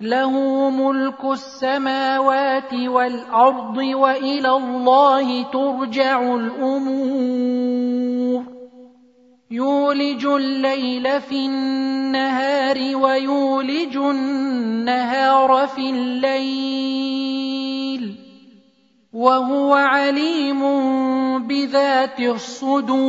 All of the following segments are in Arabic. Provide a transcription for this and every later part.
له ملك السماوات والأرض وإلى الله ترجع الأمور. يولج الليل في النهار ويولج النهار في الليل. وهو عليم بذات الصدور.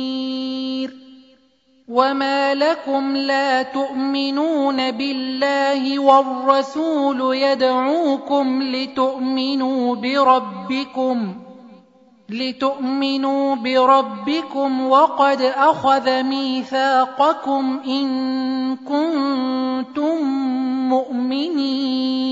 وما لكم لا تؤمنون بالله والرسول يدعوكم لتؤمنوا بربكم لتؤمنوا بربكم وقد اخذ ميثاقكم ان كنتم مؤمنين.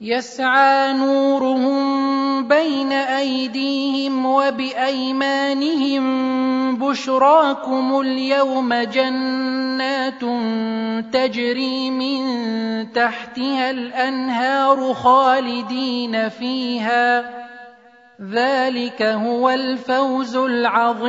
يسعى نورهم بين أيديهم وبأيمانهم بشراكم اليوم جنات تجري من تحتها الأنهار خالدين فيها. ذلك هو الفوز العظيم.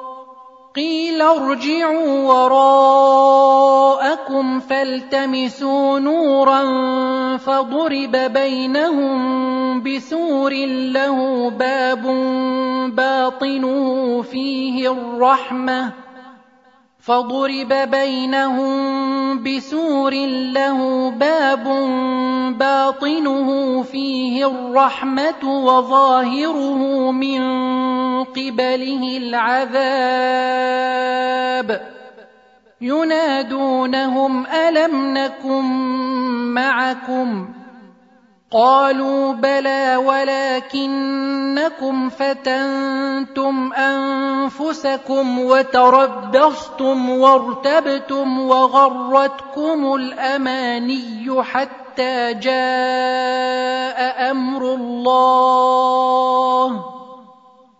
قيل ارجعوا وراءكم فالتمسوا نورا فضرب بينهم بسور له باب باطنه فيه الرحمة فضرب بينهم بسور له باب باطنه فيه الرحمة وظاهره من قبله العذاب. ينادونهم ألم نكن معكم؟ قالوا بلى ولكنكم فتنتم أنفسكم وتربصتم وارتبتم وغرتكم الأماني حتى جاء أمر الله.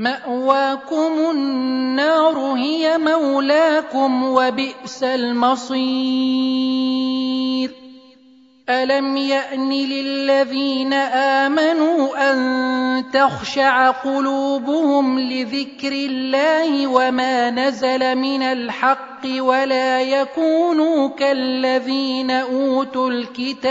مأواكم النار هي مولاكم وبئس المصير. ألم يأن للذين آمنوا أن تخشع قلوبهم لذكر الله وما نزل من الحق ولا يكونوا كالذين أوتوا الكتاب؟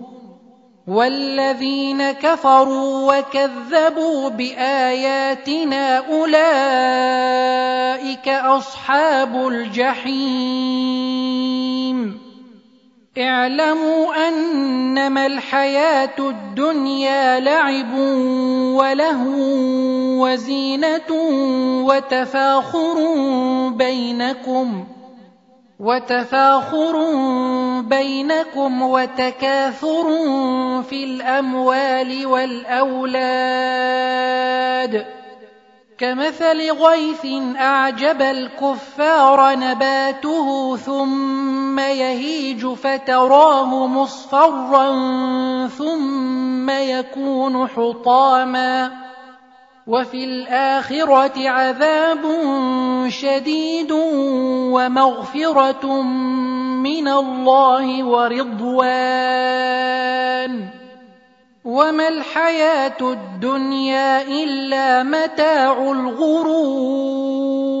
والذين كفروا وكذبوا بآياتنا أولئك أصحاب الجحيم. اعلموا أنما الحياة الدنيا لعب ولهو وزينة وتفاخر بينكم. وتفاخر بينكم وتكاثر في الأموال والأولاد. كمثل غيث أعجب الكفار نباته ثم يهيج فتراه مصفرا ثم يكون حطاما. وفي الآخرة عذاب شديد ومغفرة من الله ورضوان. وما الحياة الدنيا إلا متاع الغرور.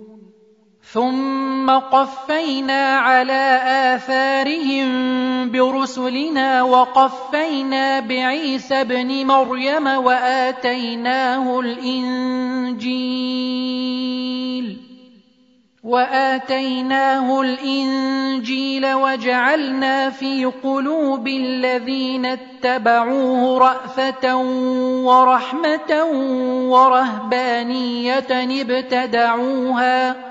ثم قفينا على آثارهم برسلنا وقفينا بعيسى ابن مريم وآتيناه الإنجيل وآتيناه الإنجيل وجعلنا في قلوب الذين اتبعوه رأفة ورحمة ورهبانية ابتدعوها